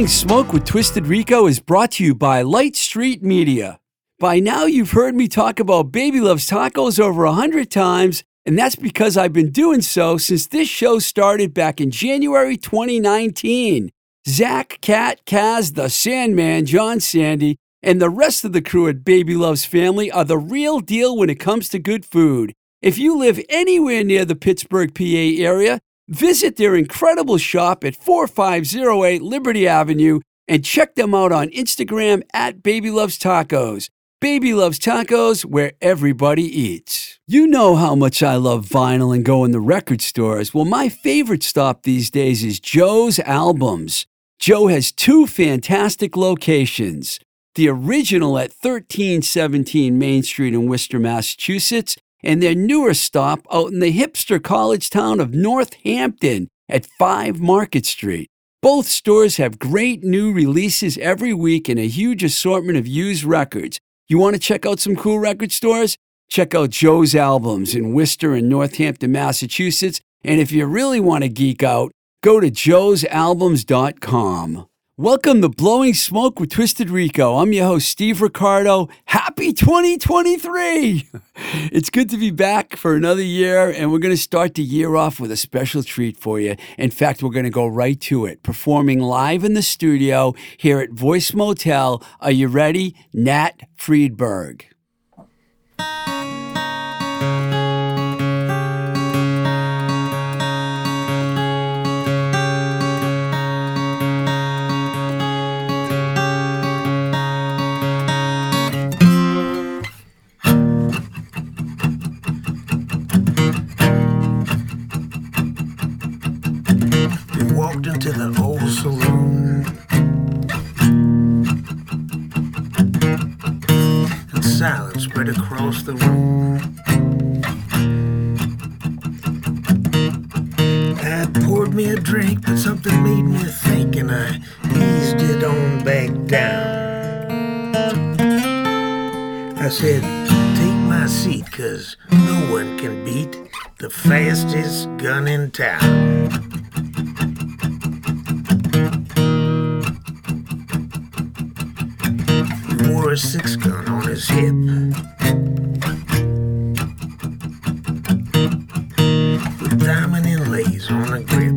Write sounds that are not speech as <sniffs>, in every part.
Blowing Smoke with Twisted Rico is brought to you by Light Street Media. By now, you've heard me talk about Baby Loves Tacos over a hundred times, and that's because I've been doing so since this show started back in January 2019. Zach, Cat, Kaz, the Sandman, John Sandy, and the rest of the crew at Baby Loves Family are the real deal when it comes to good food. If you live anywhere near the Pittsburgh, PA area, Visit their incredible shop at 4508 Liberty Avenue and check them out on Instagram at Baby Loves Tacos. Baby Loves Tacos, where everybody eats. You know how much I love vinyl and going to record stores. Well, my favorite stop these days is Joe's Albums. Joe has two fantastic locations the original at 1317 Main Street in Worcester, Massachusetts, and their newer stop out in the hipster college town of Northampton at 5 Market Street. Both stores have great new releases every week and a huge assortment of used records. You want to check out some cool record stores? Check out Joe's Albums in Worcester and Northampton, Massachusetts. And if you really want to geek out, go to joesalbums.com. Welcome to Blowing Smoke with Twisted Rico. I'm your host, Steve Ricardo. Happy 2023! <laughs> It's good to be back for another year, and we're going to start the year off with a special treat for you. In fact, we're going to go right to it. Performing live in the studio here at Voice Motel. Are you ready? Nat Freedberg. into the old saloon. And silence spread across the room. I poured me a drink, but something made me think, and I eased it on back down. I said, Take my seat, cause no one can beat the fastest gun in town. A six gun on his hip. With diamond inlays on the grip.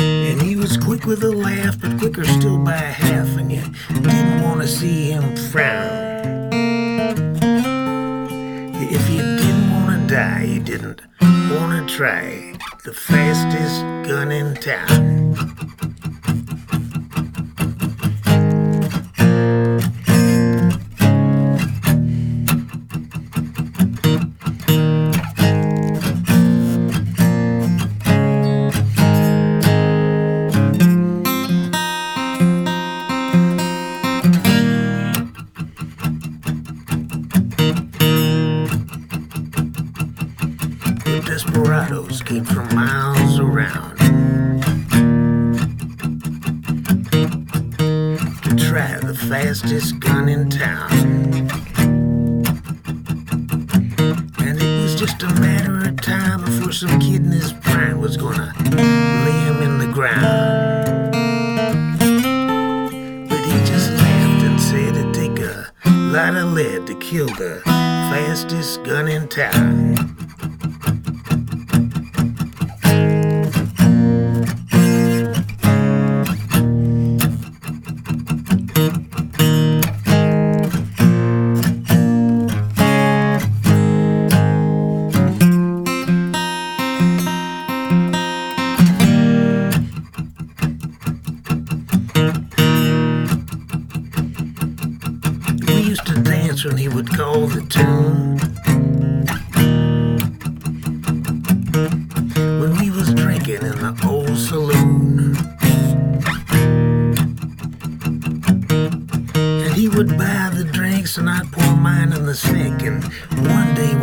And he was quick with a laugh, but quicker still by a half, and you didn't want to see him frown. If you didn't want to die, you didn't want to try the fastest gun in town. desperados came from miles around to try the fastest gun in town. And it was just a matter of time before some kid in his prime was gonna lay him in the ground. But he just laughed and said it'd take a lot of lead to kill the fastest gun in town.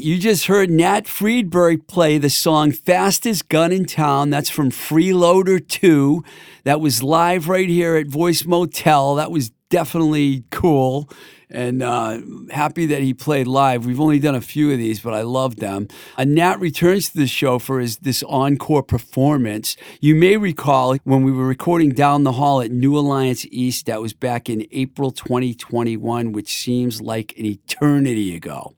you just heard Nat Freedberg play the song Fastest Gun in Town. That's from Freeloader 2. That was live right here at Voice Motel. That was definitely cool and uh, happy that he played live. We've only done a few of these, but I love them. And Nat returns to the show for his this encore performance. You may recall when we were recording down the hall at New Alliance East. That was back in April 2021, which seems like an eternity ago.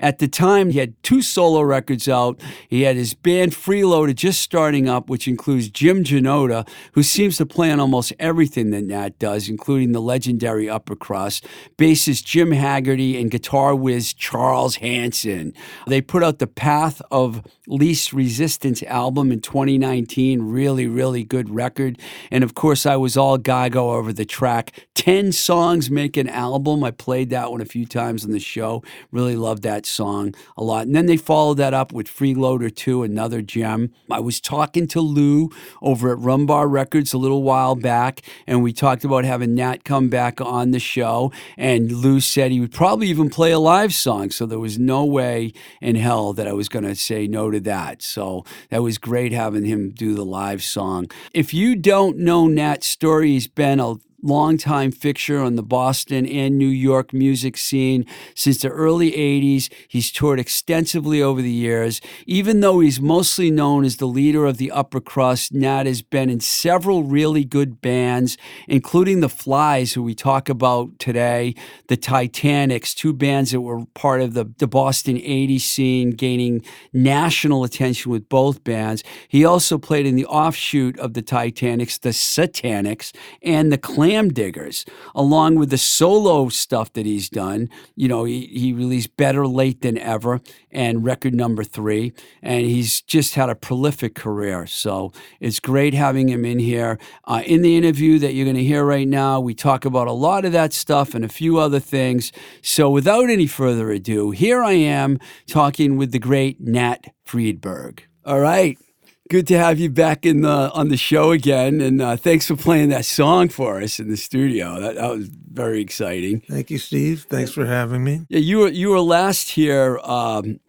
At the time, he had two solo records out. He had his band Freeloader just starting up, which includes Jim Janota, who seems to play on almost everything that Nat does, including the legendary Upper Crust, bassist Jim Haggerty, and guitar whiz Charles Hanson. They put out the Path of Least Resistance album in 2019. Really, really good record. And of course, I was all gaga over the track 10 songs make an album. I played that one a few times on the show. Really loved that song a lot. And then they followed that up with Freeloader 2, another gem. I was talking to Lou over at Rumbar Records a little while back, and we talked about having Nat come back on the show. And Lou said he would probably even play a live song. So there was no way in hell that I was going to say no to that. So that was great having him do the live song. If you don't know Nat's story, he's been a longtime fixture on the Boston and New York music scene since the early 80s. He's toured extensively over the years. Even though he's mostly known as the leader of the upper crust, Nat has been in several really good bands, including the Flies, who we talk about today, the Titanics, two bands that were part of the, the Boston 80s scene, gaining national attention with both bands. He also played in the offshoot of the Titanics, the Satanics, and the Clan Diggers, along with the solo stuff that he's done. You know, he, he released Better Late Than Ever and record number three, and he's just had a prolific career. So it's great having him in here. Uh, in the interview that you're going to hear right now, we talk about a lot of that stuff and a few other things. So without any further ado, here I am talking with the great Nat Freedberg. All right good to have you back in the on the show again, and uh, thanks for playing that song for us in the studio. That, that, was very exciting. Thank you, Steve. Thanks for having me. Yeah, you were you were last here um,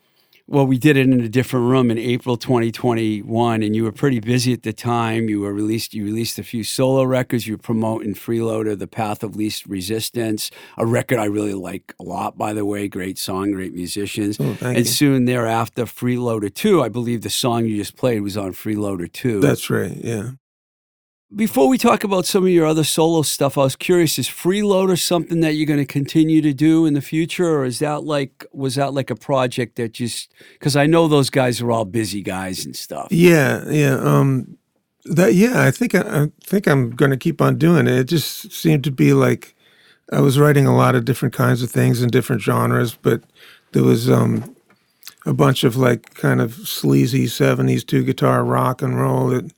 well, we did it in a different room in April 2021, and you were pretty busy at the time. You were released. You released a few solo records. You were promoting Freeloader, "The Path of Least Resistance," a record I really like a lot. By the way, great song, great musicians. Oh, and you. soon thereafter, Freeloader Two. I believe the song you just played was on Freeloader Two. That's right. Yeah. Before we talk about some of your other solo stuff, I was curious: is Freeloader something that you're going to continue to do in the future, or is that like was that like a project that just because I know those guys are all busy guys and stuff. Yeah, yeah. Um, that yeah, I think I, I think I'm going to keep on doing it. It just seemed to be like I was writing a lot of different kinds of things in different genres, but there was um, a bunch of like kind of sleazy '70s two guitar rock and roll that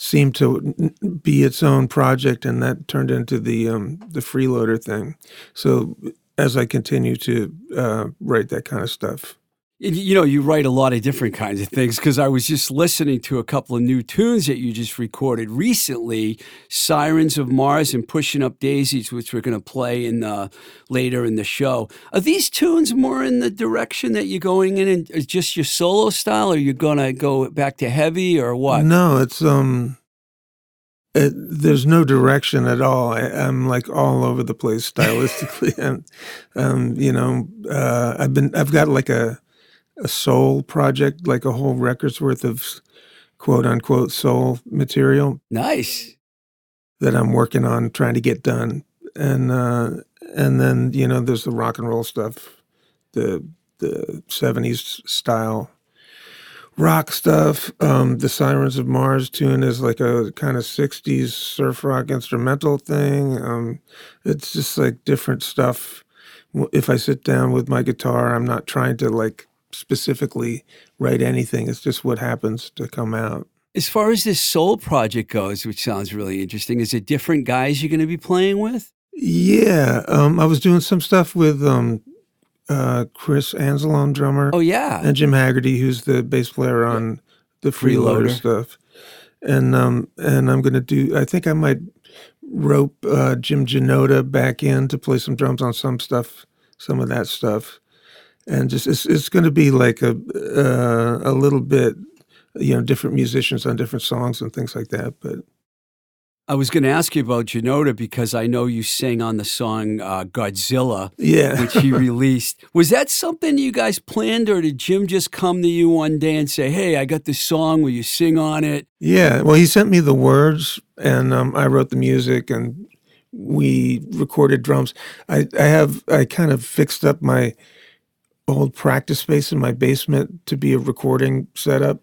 seemed to be its own project, and that turned into the um, the freeloader thing. So as I continue to uh, write that kind of stuff. You know, you write a lot of different kinds of things because I was just listening to a couple of new tunes that you just recorded recently Sirens of Mars and Pushing Up Daisies, which we're going to play in the, later in the show. Are these tunes more in the direction that you're going in and just your solo style, or you're going to go back to heavy, or what? No, it's, um, it, there's no direction at all. I, am like all over the place <laughs> stylistically, and um, you know, uh, I've been I've got like a a soul project, like a whole record's worth of quote unquote soul material. Nice. That I'm working on trying to get done. And uh and then, you know, there's the rock and roll stuff, the the 70s style rock stuff. Um, the Sirens of Mars tune is like a kind of 60s surf rock instrumental thing. Um, it's just like different stuff. If I sit down with my guitar, I'm not trying to like specifically write anything. It's just what happens to come out. As far as this soul project goes, which sounds really interesting, is it different guys you're going to be playing with? Yeah, um, I was doing some stuff with um, uh, Chris Anzalone, drummer. Oh yeah, and Jim Haggerty, who's the bass player on yeah. the Freeloader, Freeloader stuff. And um, and I'm going to do. I think I might rope uh, Jim Janota back in to play some drums on some stuff, some of that stuff and just it's it's going to be like a uh, a little bit, you know, different musicians on different songs and things like that. But I was going to ask you about Janota because I know you sang on the song uh, Godzilla, yeah, which he <laughs> released. Was that something you guys planned, or did Jim just come to you one day and say, "Hey, I got this song. Will you sing on it?" yeah. Well, he sent me the words, and um, I wrote the music, and we recorded drums. I I have I kind of fixed up my old practice space in my basement to be a recording setup,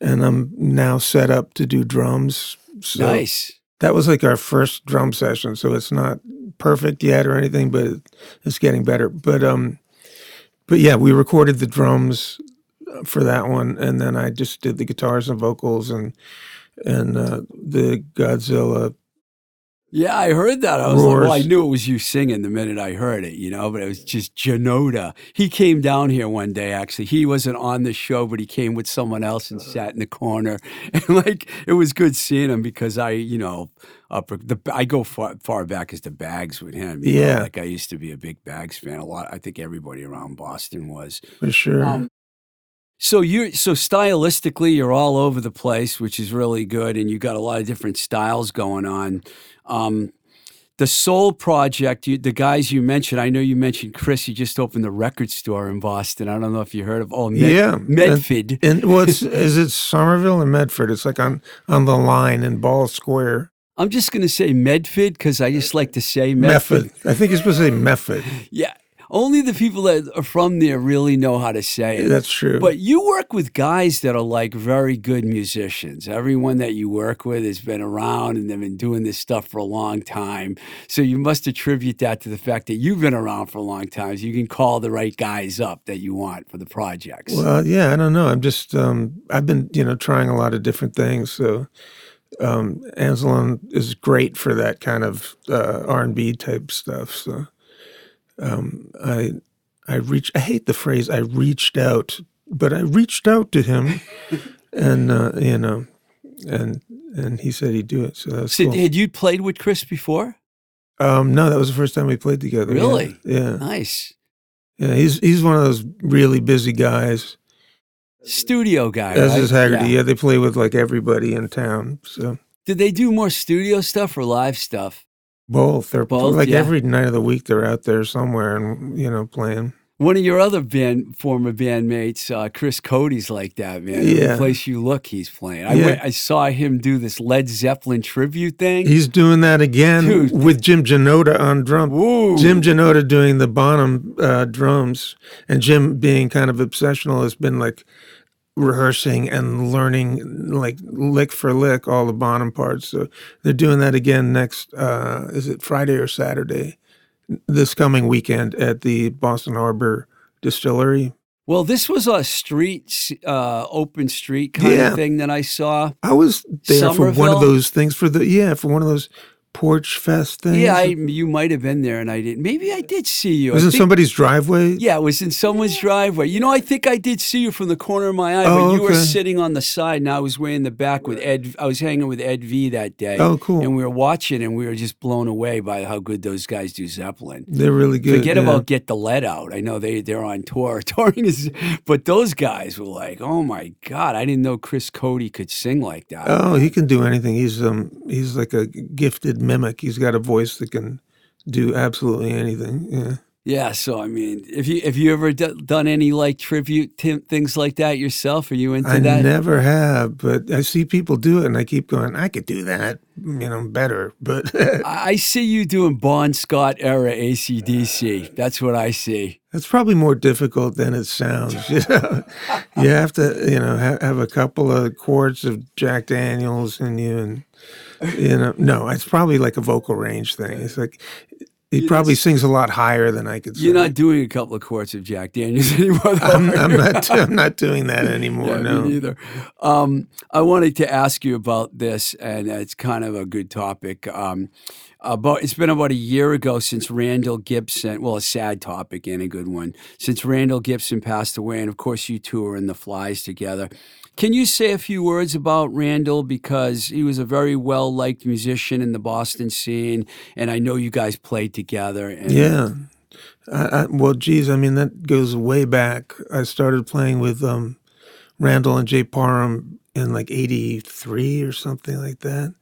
and I'm now set up to do drums. So nice. that was like our first drum session, so it's not perfect yet or anything, but it's getting better. But um, but yeah, we recorded the drums uh, for that one, and then I just did the guitars and vocals and and uh, the Godzilla. Yeah, I heard that. I was like, well, I knew it was you singing the minute I heard it, you know, but it was just Janota. He came down here one day, actually. He wasn't on the show, but he came with someone else and sat in the corner. <laughs> And like, it was good seeing him because I, you know, up the I go far, far back as the bags with him. you know, Yeah. Like, I used to be a big bags fan. A lot, I think everybody around Boston was. For sure. Um, so you so stylistically you're all over the place, which is really good, and you got a lot of different styles going on. Um, the Soul Project, you, the guys you mentioned, I know you mentioned Chris. You just opened the record store in Boston. I don't know if you heard of. Oh, Med, Yeah, Medford. and what's <laughs> is it Somerville or Medford? It's like on on the line in Ball Square. I'm just going to say Medford because I just like to say Medford. Method. I think you're supposed to say method. Yeah, only the people that are from there really know how to say it. That's true. But you work with guys that are like very good musicians. Everyone that you work with has been around and they've been doing this stuff for a long time. So you must attribute that to the fact that you've been around for a long time. So you can call the right guys up that you want for the projects. Well, yeah, I don't know. I'm just um, I've been you know trying a lot of different things. So um, Anzalone is great for that kind of uh, R and B type stuff. So um, I I reach I hate the phrase I reached out, but I reached out to him, <laughs> and uh, you know, and and he said he'd do it. So that's so cool. had you played with Chris before? Um, no, that was the first time we played together. yeah. Really? Yeah. Nice. Yeah. He's he's one of those really busy guys. Studio guy. As right? is Haggerty. Yeah. Yeah. they play with like everybody in town. So Did they do more studio stuff or live stuff? Both. They're Both, like yeah. every night of the week they're out there somewhere and you know playing. One of your other band, former bandmates, uh, Chris Cody's like that, man. Every Yeah. place you look, he's playing. I, Yeah. went, I saw him do this Led Zeppelin tribute thing. He's doing that again Dude. with Jim Janota on drum. Woo. Jim Janota doing the Bonham uh, drums, and Jim being kind of obsessional has been like rehearsing and learning like lick for lick all the Bonham parts. So they're doing that again next. Uh, is it Friday or Saturday? This coming weekend at the Boston Harbor Distillery. Well, this was a street, uh, open street kind Yeah. of thing that I saw. I was there for one of those things for the yeah for one of those porch fest thing? Yeah, I, you might have been there, and I didn't. Maybe I did see you. it was I in think- somebody's driveway. Yeah, it was in someone's driveway. You know, I think I did see you from the corner of my eye, Oh, but you were sitting on the side, and I was way in the back with Ed. I was hanging with Ed V that day. Oh, cool. And we were watching, and we were just blown away by how good those guys do Zeppelin. They're really good. Forget yeah. about Get the Lead Out. I know they they're on tour. <laughs> Touring is, but those guys were like, oh my god, I didn't know Chris Cody could sing like that. Oh, he can do anything. He's um he's like a gifted mimic. He's got a voice that can do absolutely anything. Yeah. Yeah, so I mean, if you if you ever d- done any like tribute t- things like that yourself, are you into I that? I never have, but I see people do it and I keep going, I could do that, you know, better. But I I see you doing Bon Scott era ACDC. That's what I see. it's probably more difficult than it sounds. <laughs> You know, you have to, you know, ha- have a couple of quarts of Jack Daniels in you, and you know, no, it's probably like a vocal range thing. It's like he You probably sings a lot higher than I could. You're sing. not doing a couple of quarts of Jack Daniels <laughs> anymore. Though, I'm, I'm not. I'm not doing that anymore. Yeah, no. me neither. Um, I wanted to ask you about this, and it's kind of a good topic. Um, about it's been about a year ago since Randall Gibson. Well, a sad topic and a good one. Since Randall Gibson passed away, and of course, you two are in the Flies together. Can you say a few words about Randall because he was a very well liked musician in the Boston scene, and I know you guys played together. And Yeah. I, I, well, geez, I mean that goes way back. I started playing with um, Randall and Jay Parham in like '83 or something like that,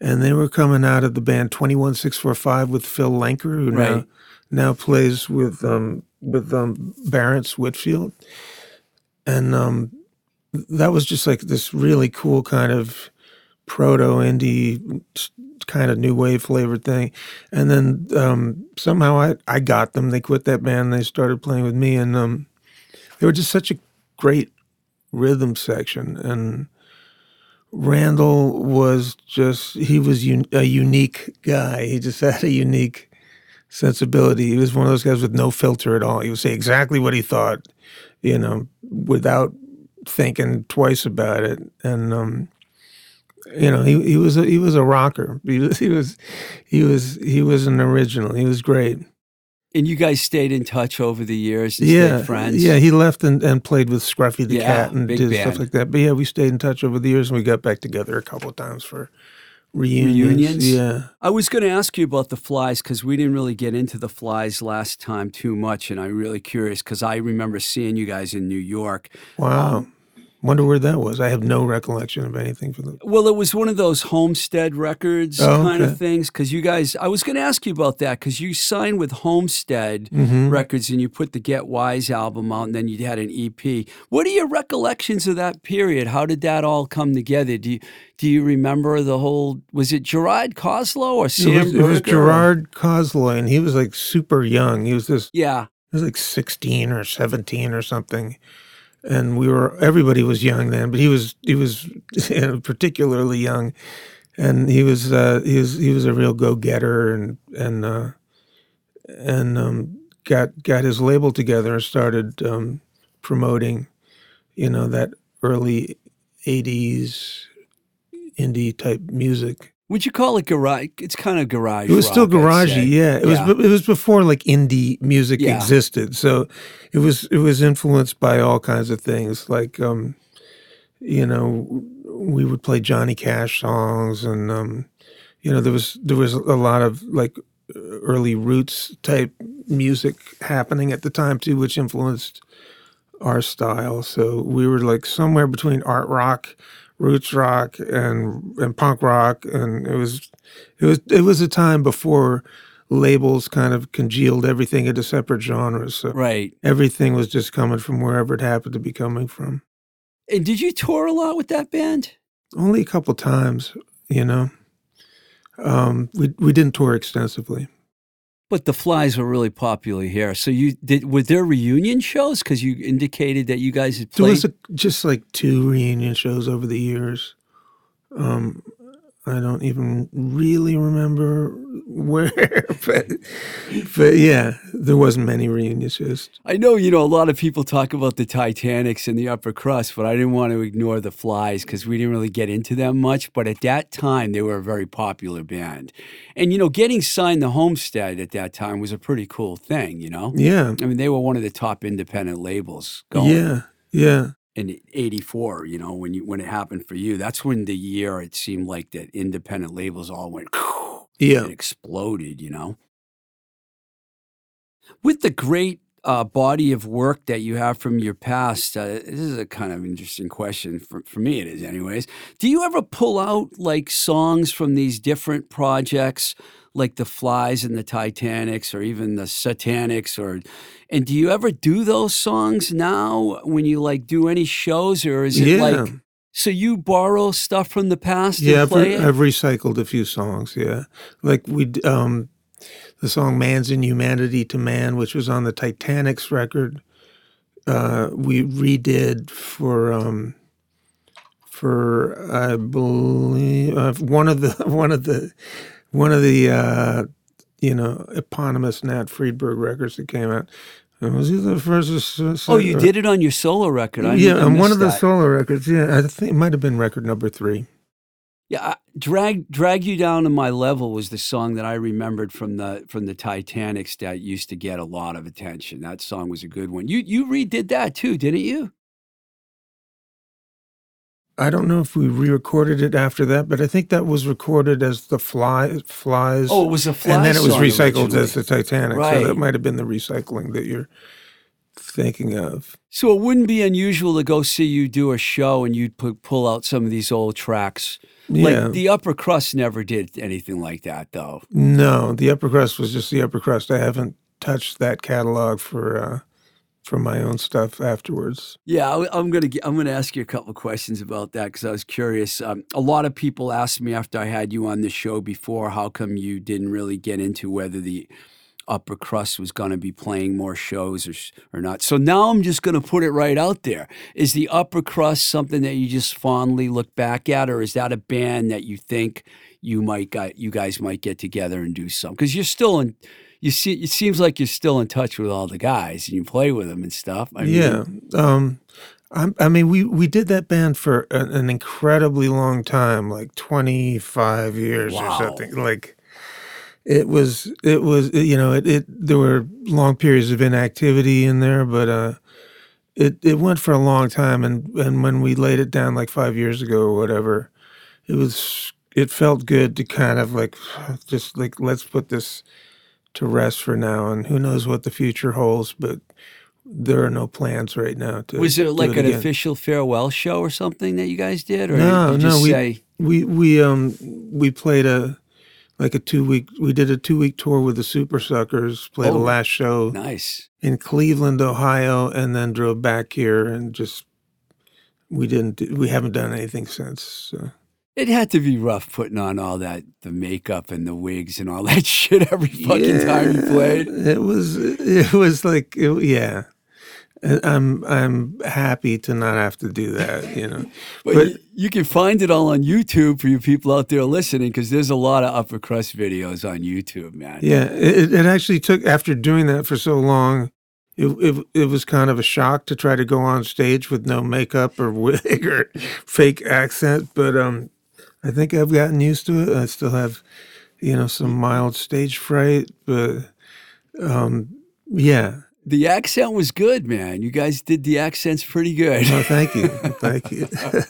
and they were coming out of the band Twenty One Six Four Five with Phil Lanker, who now Right. now plays with um, with um, Whitfield, and um, that was just like this really cool kind of proto indie kind of new wave flavored thing. And then um, somehow I, I got them. They quit that band. They started playing with me, and um, they were just such a great rhythm section. And Randall was just he was un- a unique guy. He just <laughs> had a unique sensibility. He was one of those guys with no filter at all. He would say exactly what he thought, you know, without thinking twice about it. And um, you know, he he was a, he was a rocker. He was he was he was he was an original. He was great. And you guys stayed in touch over the years and Yeah, friends? yeah. He left and, and played with Scruffy the Yeah, cat and did band. stuff like that. But yeah, we stayed in touch over the years, and we got back together a couple of times for reunions. Reunions? Yeah, I was going to ask you about the flies because we didn't really get into the flies last time too much, and I'm really curious because I remember seeing you guys in New York. wow. Wonder where that was. I have no recollection of anything for the. Well, it was one of those Homestead Records Oh, kind okay. of things because you guys. I was going to ask you about that because you signed with Homestead Mhm. Records and you put the Get Wise album out, and then you had an EP. What are your recollections of that period? How did that all come together? Do you do you remember the whole? Was it Gerard Cosloy or Sam? It was, it was Gerard Cosloy, and he was like super young. He was this. Yeah. He was like sixteen or seventeen or something, and we were. Everybody was young then, but he was. He was you <laughs> know, particularly young, and he was. Uh, he was. He was a real go getter, and and uh, and um, got got his label together and started um, promoting, you know, that early '80s indie type music. Would you call it garage? It's kind of garage. It was still rock, I'd garagey, yeah. It was it was before like indie music Yeah. existed. So it was it was influenced by all kinds of things like um you know we would play Johnny Cash songs and um you know there was there was a lot of like early roots type music happening at the time too which influenced our style. So we were like somewhere between art rock, roots rock, and and punk rock, and it was it was it was a time before labels kind of congealed everything into separate genres. So Right. everything was just coming from wherever it happened to be coming from. And did you tour a lot with that band? Only a couple times, you know. Um, we we didn't tour extensively. But the Flies were really popular here. So you did. Were there reunion shows? Because you indicated that you guys had There was a, just like two reunion shows over the years. Um, I don't even really remember where, <laughs> but but yeah, there wasn't many reunions. shows. I know, you know, a lot of people talk about the Titanics and the upper crust, but I didn't want to ignore the Flies because we didn't really get into them much. But at that time, they were a very popular band. And, you know, getting signed to Homestead at that time was a pretty cool thing, you know? Yeah, I mean, they were one of the top independent labels going yeah, yeah, in 84, you know, when you when it happened for you. That's when the year it seemed like that independent labels all went <sniffs> yeah. exploded, you know. With the great uh, body of work that you have from your past, uh, this is a kind of interesting question for, for me. It is, anyways. Do you ever pull out like songs from these different projects, like the Flies and the Titanics, or even the Satanics, or and do you ever do those songs now when you like do any shows, or is it Yeah. like so you borrow stuff from the past Yeah, I've, re-? I've recycled a few songs. Yeah, like we um, the song "Man's Inhumanity to Man," which was on the Titanic's record. Uh, we redid for um, for I believe uh, one of the <laughs> one of the one of the uh, you know eponymous Nat Freedberg records that came out. It was either the first or s- Oh, you or- did it on your solo record. I yeah, on one of the that. solo records. Yeah, I think it might have been record number three. Yeah, drag drag you down to my level was the song that I remembered from the from the Titanics that used to get a lot of attention. That song was a good one. You you redid that too, didn't you? I don't know if we re-recorded it after that, but I think that was recorded as the Fly Flies. Oh, it was a Fly and then it was recycled originally. as the Titanic. Right. So that might have been the recycling that you're thinking of. So it wouldn't be unusual to go see you do a show and you'd pu- pull out some of these old tracks. Yeah. Like the Upper Crust never did anything like that, though. No, the upper crust was just the upper crust. I haven't touched that catalog for uh, for my own stuff afterwards. Yeah, I'm gonna I'm gonna ask you a couple questions about that because I was curious. Um, a lot of people asked me after I had you on the show before, how come you didn't really get into whether the upper crust was going to be playing more shows or or not. So now I'm just going to put it right out there. Is the upper crust something that you just fondly look back at, or is that a band that you think you might got you guys might get together and do some? Because you're still in. You see, it seems like you're still in touch with all the guys and you play with them and stuff. I mean, yeah. Um, I, I mean, we, we did that band for an, an incredibly long time, like 25 years Wow. or something. Like it was, it was, you know, it, it, there were long periods of inactivity in there, but, uh, it, it went for a long time. And, and when we laid it down like five years ago or whatever, it was, it felt good to kind of like, <sighs> just like, let's put this to rest for now. And who knows what the future holds, but there are no plans right now to Was it like it an again. official farewell show or something that you guys did, or No, did you no, we- say we we um we played a like a two week we did a two week tour with the Super Suckers, played Oh. the last show nice? in Cleveland, Ohio, and then drove back here and just we didn't we haven't done anything since. So. It had to be rough putting on all that the makeup and the wigs and all <laughs> that shit every fucking time you played. It was it was like it, yeah. I'm I'm happy to not have to do that, you know. <laughs> But, But- you, you can find it all on YouTube for you people out there listening because there's a lot of upper crust videos on YouTube, man. Yeah, it, it actually took after doing that for so long. It, it it was kind of a shock to try to go on stage with no makeup or <laughs> wig or fake accent, but um, I think I've gotten used to it. I still have, you know, some mild stage fright, but um, yeah. The accent was good, man. You guys did the accents pretty good. Oh, thank you, thank you. <laughs>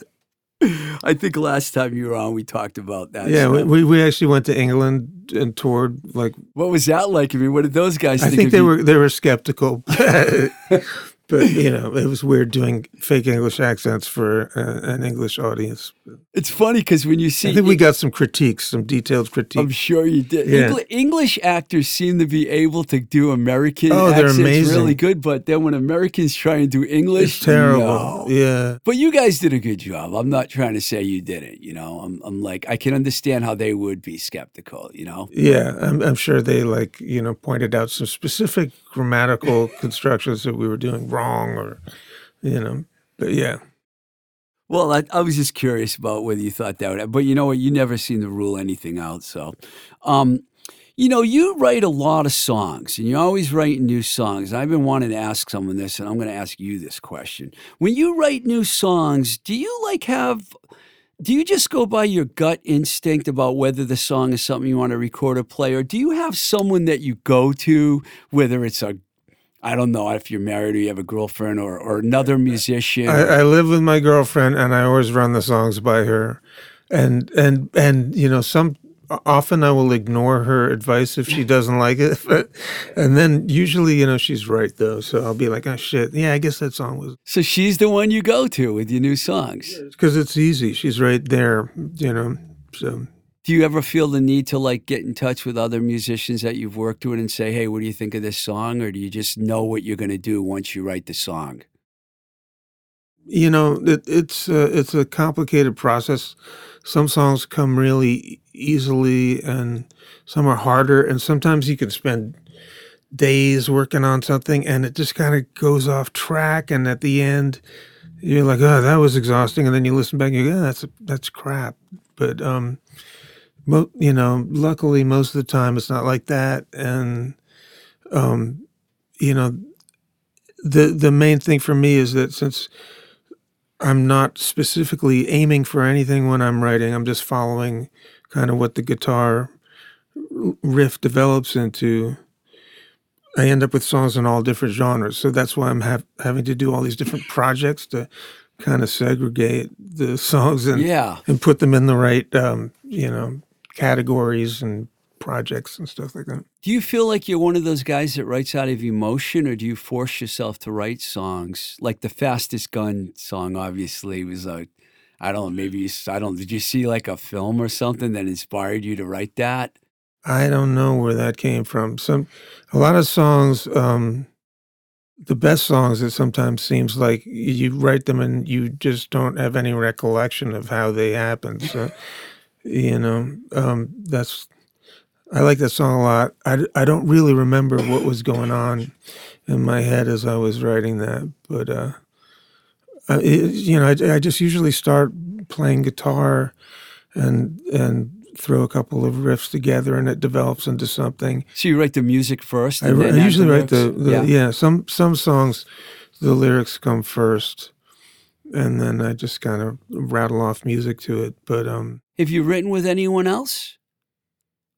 I think last time you were on, we talked about that. yeah, we, stuff. we we actually went to England and toured like what was that like? I mean, what did those guys think? I think? think they you? were they were skeptical, <laughs> <laughs> but you know it was weird doing fake English accents for uh, an English audience. It's funny because when you see, I think we got some critiques, some detailed critiques. I'm sure you did. Yeah. Engli- English actors seem to be able to do American Oh, they're accents amazing. really good, but then when Americans try and do English, It's terrible. no. Yeah, But you guys did a good job. I'm not trying to say you didn't. You know, I'm, I'm like I can understand how they would be skeptical. You know, yeah. I'm, I'm sure they like you know pointed out some specific grammatical constructions that we were doing wrong, or you know. But yeah, well, I, I was just curious about whether you thought that would. But you know what? You never seem to rule anything out. So, um, you know, you write a lot of songs, and you're always writing new songs. I've been wanting to ask someone this, and I'm going to ask you this question: When you write new songs, do you like have do you just go by your gut instinct about whether the song is something you want to record or play, or do you have someone that you go to, whether it's a I don't know if you're married or you have a girlfriend or, or another musician. I, I live with my girlfriend, and I always run the songs by her, and and and you know some. Often I will ignore her advice if she doesn't like it, <laughs> but and then usually you know she's right though, so I'll be like, oh shit, yeah, I guess that song was so she's the one you go to with your new songs. because it's easy. She's right there, you know. So Do you ever feel the need to like get in touch with other musicians that you've worked with and say, "Hey, what do you think of this song?" Or do you just know what you're going to do once you write the song? you know it, it's uh, it's a complicated process. Some songs come really easily, and some are harder. And sometimes you can spend days working on something, and it just kind of goes off track. And at the end, you're like, "Oh, that was exhausting." And then you listen back, and you go, "Yeah, that's that's crap." But um, mo- you know, luckily, most of the time, it's not like that. And um, you know, the the main thing for me is that since I'm not specifically aiming for anything when I'm writing. I'm just following kind of what the guitar riff develops into. I end up with songs in all different genres, so that's why I'm have, having to do all these different <laughs> projects to kind of segregate the <laughs> songs and Yeah. and put them in the right um, you know categories and projects and stuff like that. Do you feel like you're one of those guys that writes out of emotion, or do you force yourself to write songs? Like the Fastest Gun song, obviously, was a, I don't know, maybe, you I don't, did you see like a film or something that inspired you to write that? I don't know where that came from. Some a lot of songs, um, the best songs, it sometimes seems like you write them and you just don't have any recollection of how they happened. So, you know, um, that's I like that song a lot. I, I don't really remember what was going on in my head as I was writing that, but uh, I, it, you know, I, I just usually start playing guitar and and throw a couple of riffs together, and it develops into something. So you write the music first? I, I usually write the, the yeah. yeah. Some some songs, the lyrics come first, and then I just kind of rattle off music to it. But um, Have you written with anyone else,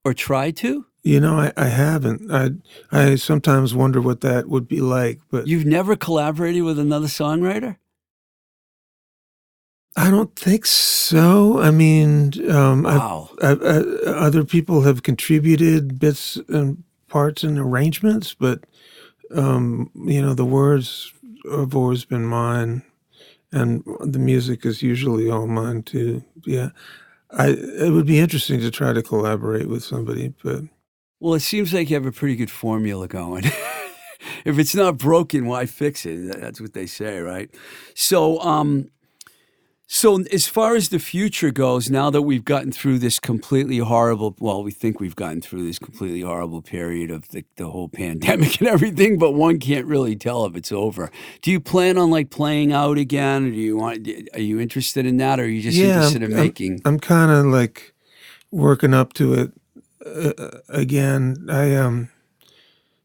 or try to? you know, I, I haven't. I I sometimes wonder what that would be like, but You've never collaborated with another songwriter? I don't think so. I mean, um, Wow. I've, uh, other people have contributed bits and parts and arrangements, but um, you know, the words have always been mine, and the music is usually all mine too. Yeah, I it would be interesting to try to collaborate with somebody, but Well, it seems like you have a pretty good formula going. <laughs> if it's not broken, why fix it? That's what they say, right? So, um, so as far as the future goes, now that we've gotten through this completely horrible, well, we think we've gotten through this completely horrible period of the, the whole <laughs> pandemic and everything, but one can't really tell if it's over. Do you plan on like playing out again, or do you want? Are you interested in that, or are you just Yeah, interested I'm- in I'm- I'm kind of like working up to it uh, again. I um,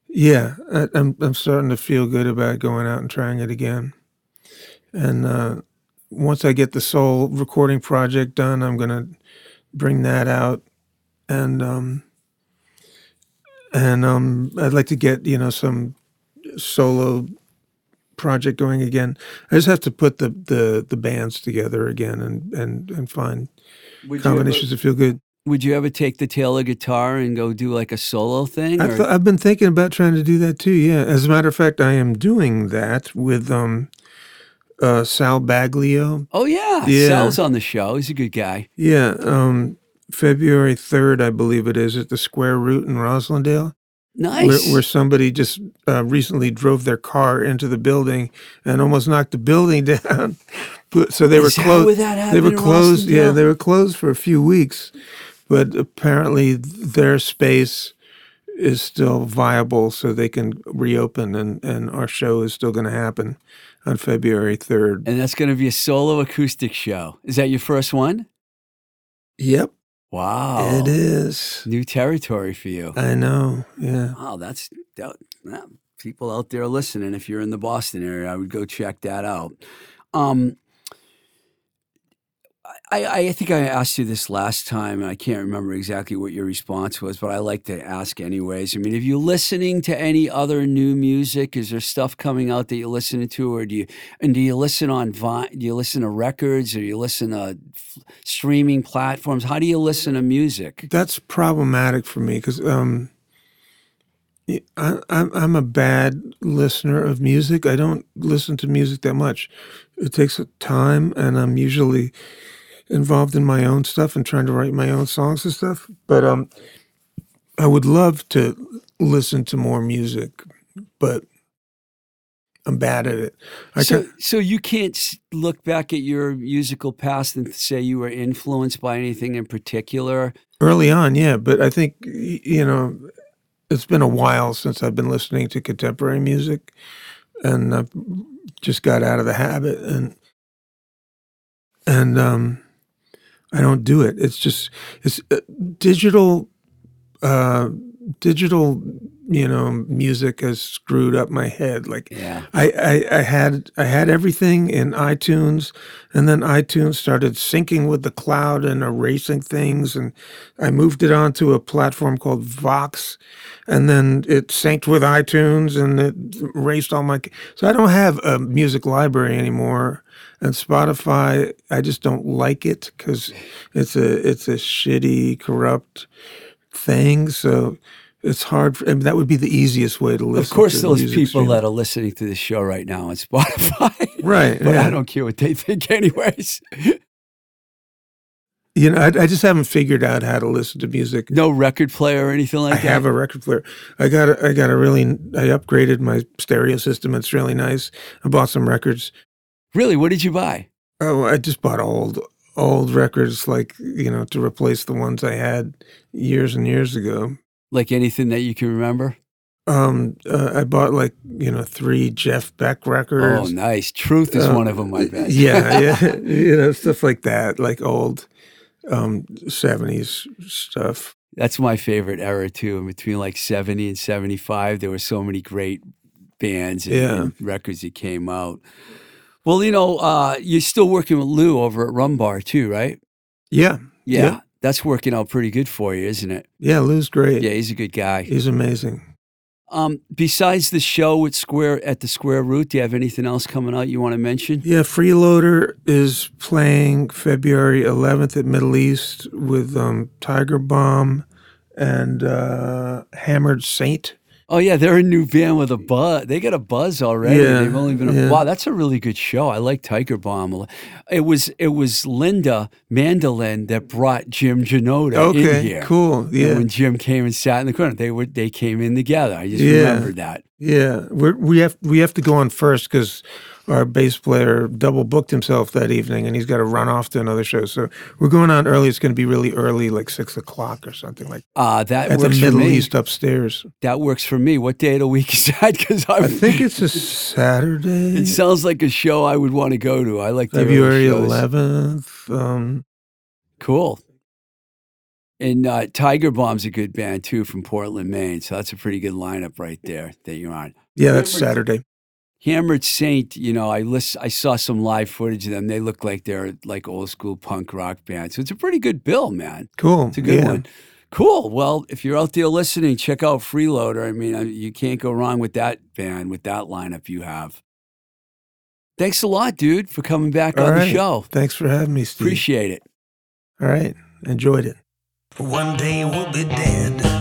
yeah, I, I'm I'm starting to feel good about going out and trying it again. And uh, once I get the soul recording project done, I'm gonna bring that out, and um, and um, I'd like to get you know some solo project going again. I just have to put the the the bands together again and and and find Would you, ever, combinations that feel good. would you ever take the Taylor guitar and go do like a solo thing? I've, th- I've been thinking about trying to do that too. Yeah, as a matter of fact, I am doing that with um, uh, Sal Baglio. Oh yeah, Yeah. Sal's on the show. He's a good guy. Yeah, um, February third, I believe it is, at the Square Root in Roslindale, Nice. where, where somebody just uh, recently drove their car into the building and almost knocked the building <laughs> down. But so they were closed. They were closed. Yeah, they were closed for a few weeks, but apparently their space is still viable, so they can reopen, and and our show is still going to happen on February third. and that's going to be a solo acoustic show. Is that your first one? Yep, Wow. it is. New territory for you. I know. Yeah. Wow, that's that, that- people out there listening. If you're in the Boston area, I would go check that out. Um, I, I think I asked you this last time, and I can't remember exactly what your response was, but I like to ask anyways. I mean, if you're listening to any other new music, is there stuff coming out that you're listening to, or do you and do you listen on Vine? Do you listen to records, or you listen to streaming platforms? How do you listen to music? That's problematic for me because um, I, I'm I'm a bad listener of music. I don't listen to music that much. It takes time, and I'm usually involved in my own stuff and trying to write my own songs and stuff. But um, I would love to listen to more music, but I'm bad at it. I so, can so you can't look back at your musical past and say you were influenced by anything in particular. early on, yeah, but I think you know it's been a while since I've been listening to contemporary music, and I've just got out of the habit, and and um, I don't do it. It's just it's uh, digital, uh, digital you know, music has screwed up my head. Like Yeah. I, I, I had I had everything in iTunes, and then iTunes started syncing with the cloud and erasing things, and I moved it onto a platform called Vox, and then it synced with iTunes, and it erased all my. So I don't have a music library anymore, and Spotify I just don't like it because it's a it's a shitty corrupt thing. So. It's hard. For, I mean, that would be the easiest way to listen. Of course, those people streaming. that are listening to the show right now on Spotify. <laughs> Right, but yeah. I don't care what they think, anyways. <laughs> You know, I, I just haven't figured out how to listen to music. No record player or anything like I that. I have a record player. I got a, I got a really I upgraded my stereo system. It's really nice. I bought some records. really? What did you buy? Oh, I just bought old old records like, you know, to replace the ones I had years and years ago. Like anything that you can remember? Um uh, I bought like, you know, 3 Jeff Beck records. Oh, nice. Truth is Uh, one of them, I bet. Yeah, yeah. <laughs> you know, stuff like that, like old um 70s stuff. That's my favorite era too. In between like seventy and seventy-five, there were so many great bands and, Yeah. and records that came out. Well, you know, uh, you're still working with Lou over at Rum Bar too, right? Yeah. Yeah, Yeah. That's working out pretty good for you, isn't it? Yeah, Lou's great. Yeah, he's a good guy. He's amazing. Um, besides the show at Square at the Square Root, do you have anything else coming out you want to mention? Yeah, Freeloader is playing February 11th at Middle East with um, Tiger Bomb and uh, Hammered Saint. Oh yeah, they're a new band with a buzz. They got a buzz already. Yeah, They've only been yeah. wow. That's a really good show. I like Tiger Bomb. It was it was Linda Mandolin that brought Jim Janota in Okay, here. cool. And Yeah, when Jim came and sat in the corner, they were they came in together. I just Yeah. remembered that. yeah. We're, we have we have to go on first because our bass player double booked himself that evening, and he's got to run off to another show. So we're going on early. It's going to be really early, like six o'clock or something like Uh, that at the works for Middle me. East upstairs. That works for me. What day of the week is that? <laughs> Because I think it's a Saturday. It sounds like a show I would want to go to. I like the early February shows. 11th. Um, Cool. And uh, Tiger Bomb's a good band too from Portland, Maine. So that's a pretty good lineup right there that you're on. yeah, that's Saturday. Hammered Saint, you know, I list, I saw some live footage of them. They look like they're like old school punk rock band. So it's a pretty good bill, man. Cool. It's a good yeah. one. Cool. Well, if you're out there listening, check out Freeloader. I mean, uh, you can't go wrong with that band, with that lineup you have. Thanks a lot, dude, for coming back All on the show. Thanks for having me, Steve. Appreciate it. All right. Enjoyed it. One day we'll be dead.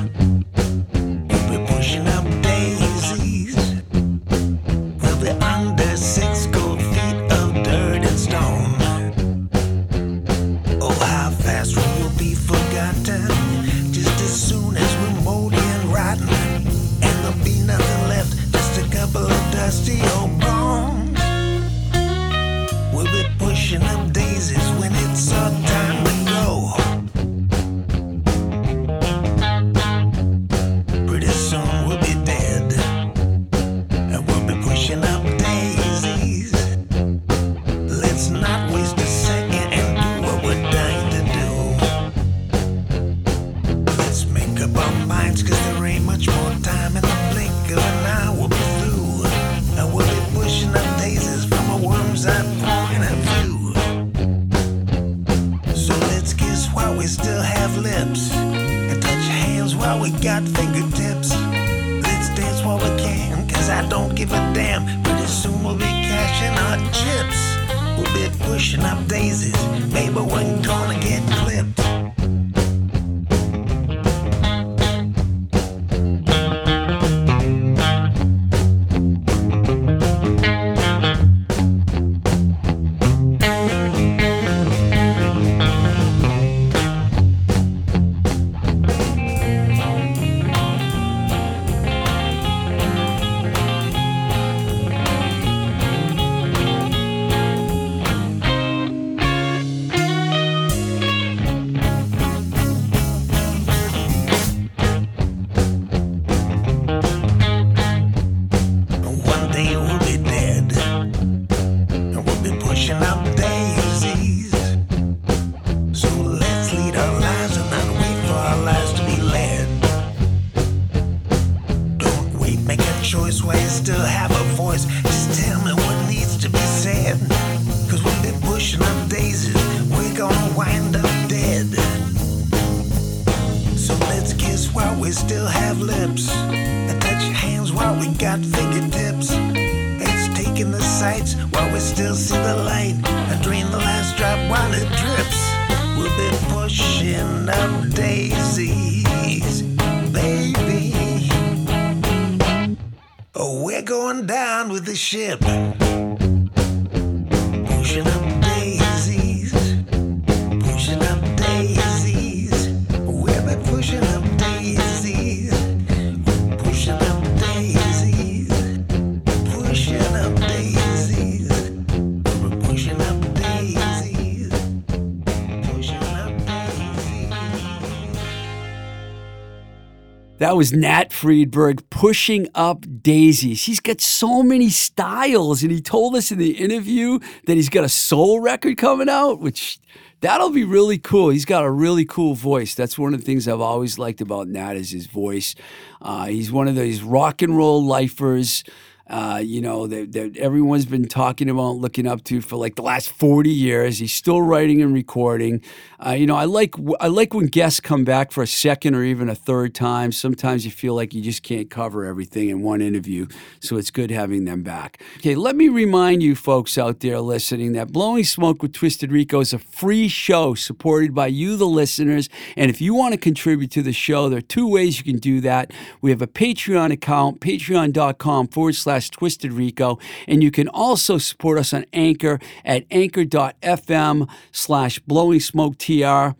Was Nat Freedberg pushing up daisies. He's got so many styles, and he told us in the interview that he's got a soul record coming out, which that'll be really cool. He's got a really cool voice. That's one of the things I've always liked about Nat is his voice. Uh, he's one of those rock and roll lifers. Uh, you know, that, everyone's been talking about, looking up to for like the last 40 years. He's still writing and recording. Uh, you know, I like I like when guests come back for a second or even a third time. Sometimes you feel like you just can't cover everything in one interview, so it's good having them back. Okay, let me remind you folks out there listening that Blowing Smoke with Twisted Rico is a free show supported by you, the listeners. And if you want to contribute to the show, there are two ways you can do that. We have a Patreon account, patreon.com forward slash Twisted Rico, and you can also support us on Anchor at anchor.fm slash Blowing Smoke TR.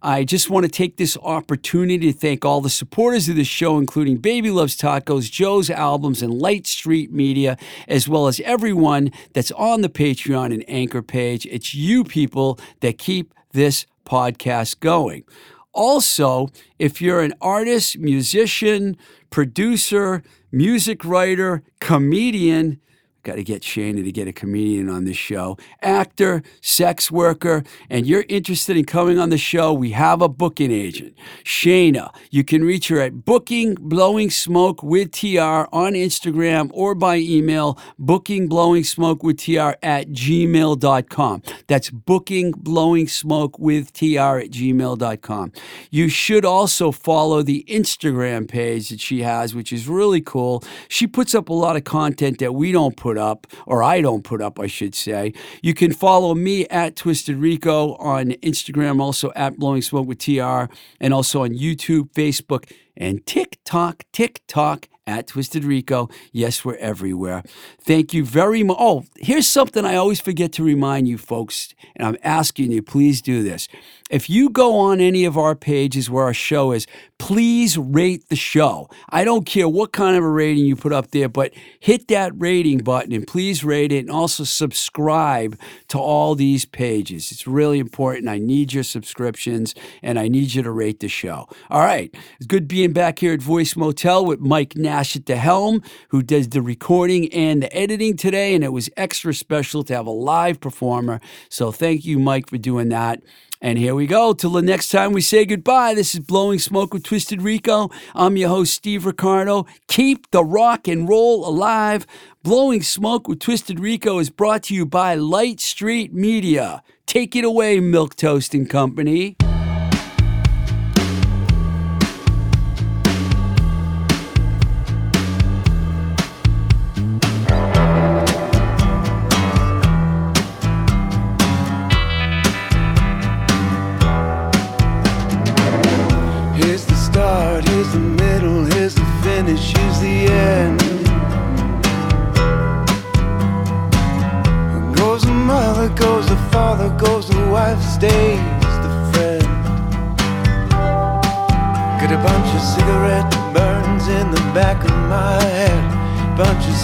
I just want to take this opportunity to thank all the supporters of the show, including Baby Loves Tacos, Joe's Albums, and Light Street Media, as well as everyone that's on the Patreon and Anchor page. It's you people that keep this podcast going. Also, if you're an artist, musician, producer, music writer, comedian, got to get Shayna to get a comedian on this show, actor, sex worker, and you're interested in coming on the show, we have a booking agent, Shayna. You can reach her at Booking Blowing Smoke with TR on Instagram or by email, Booking Blowing Smoke with TR at gmail.com. That's Booking Blowing Smoke with TR at gmail.com. You should also follow the Instagram page that she has, which is really cool. She puts up a lot of content that we don't put up, or I don't put up, I should say. You can follow me at Twisted Rico on Instagram, also at Blowing Smoke with TR, and also on YouTube, Facebook, and TikTok, TikTok at Twisted Rico. Yes, we're everywhere. Thank you very much. Oh, here's something I always forget to remind you folks, and I'm asking you, please do this. If you go on any of our pages where our show is, please rate the show. I don't care what kind of a rating you put up there, but hit that rating button and please rate it and also subscribe to all these pages. It's really important. I need your subscriptions and I need you to rate the show. All right. It's good being back here at Voice Motel with Mike Nash at the helm, who does the recording and the editing today. And it was extra special to have a live performer. So thank you, Mike, for doing that. And here we go. Till the next time we say goodbye. This is Blowing Smoke with Twisted Rico. I'm your host, Steve Ricardo. Keep the rock and roll alive. Blowing Smoke with Twisted Rico is brought to you by Light Street Media. Take it away, Milk Toasting Company.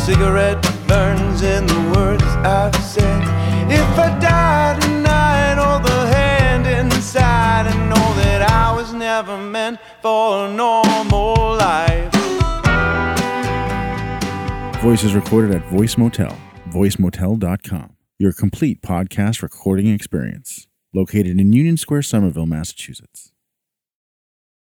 Cigarette burns in the words I've said. If I die tonight, hold the hand inside and know that I was never meant for a normal life. Voice is recorded at Voice Motel, voicemotel.com, your complete podcast recording experience, located in Union Square, Somerville, Massachusetts.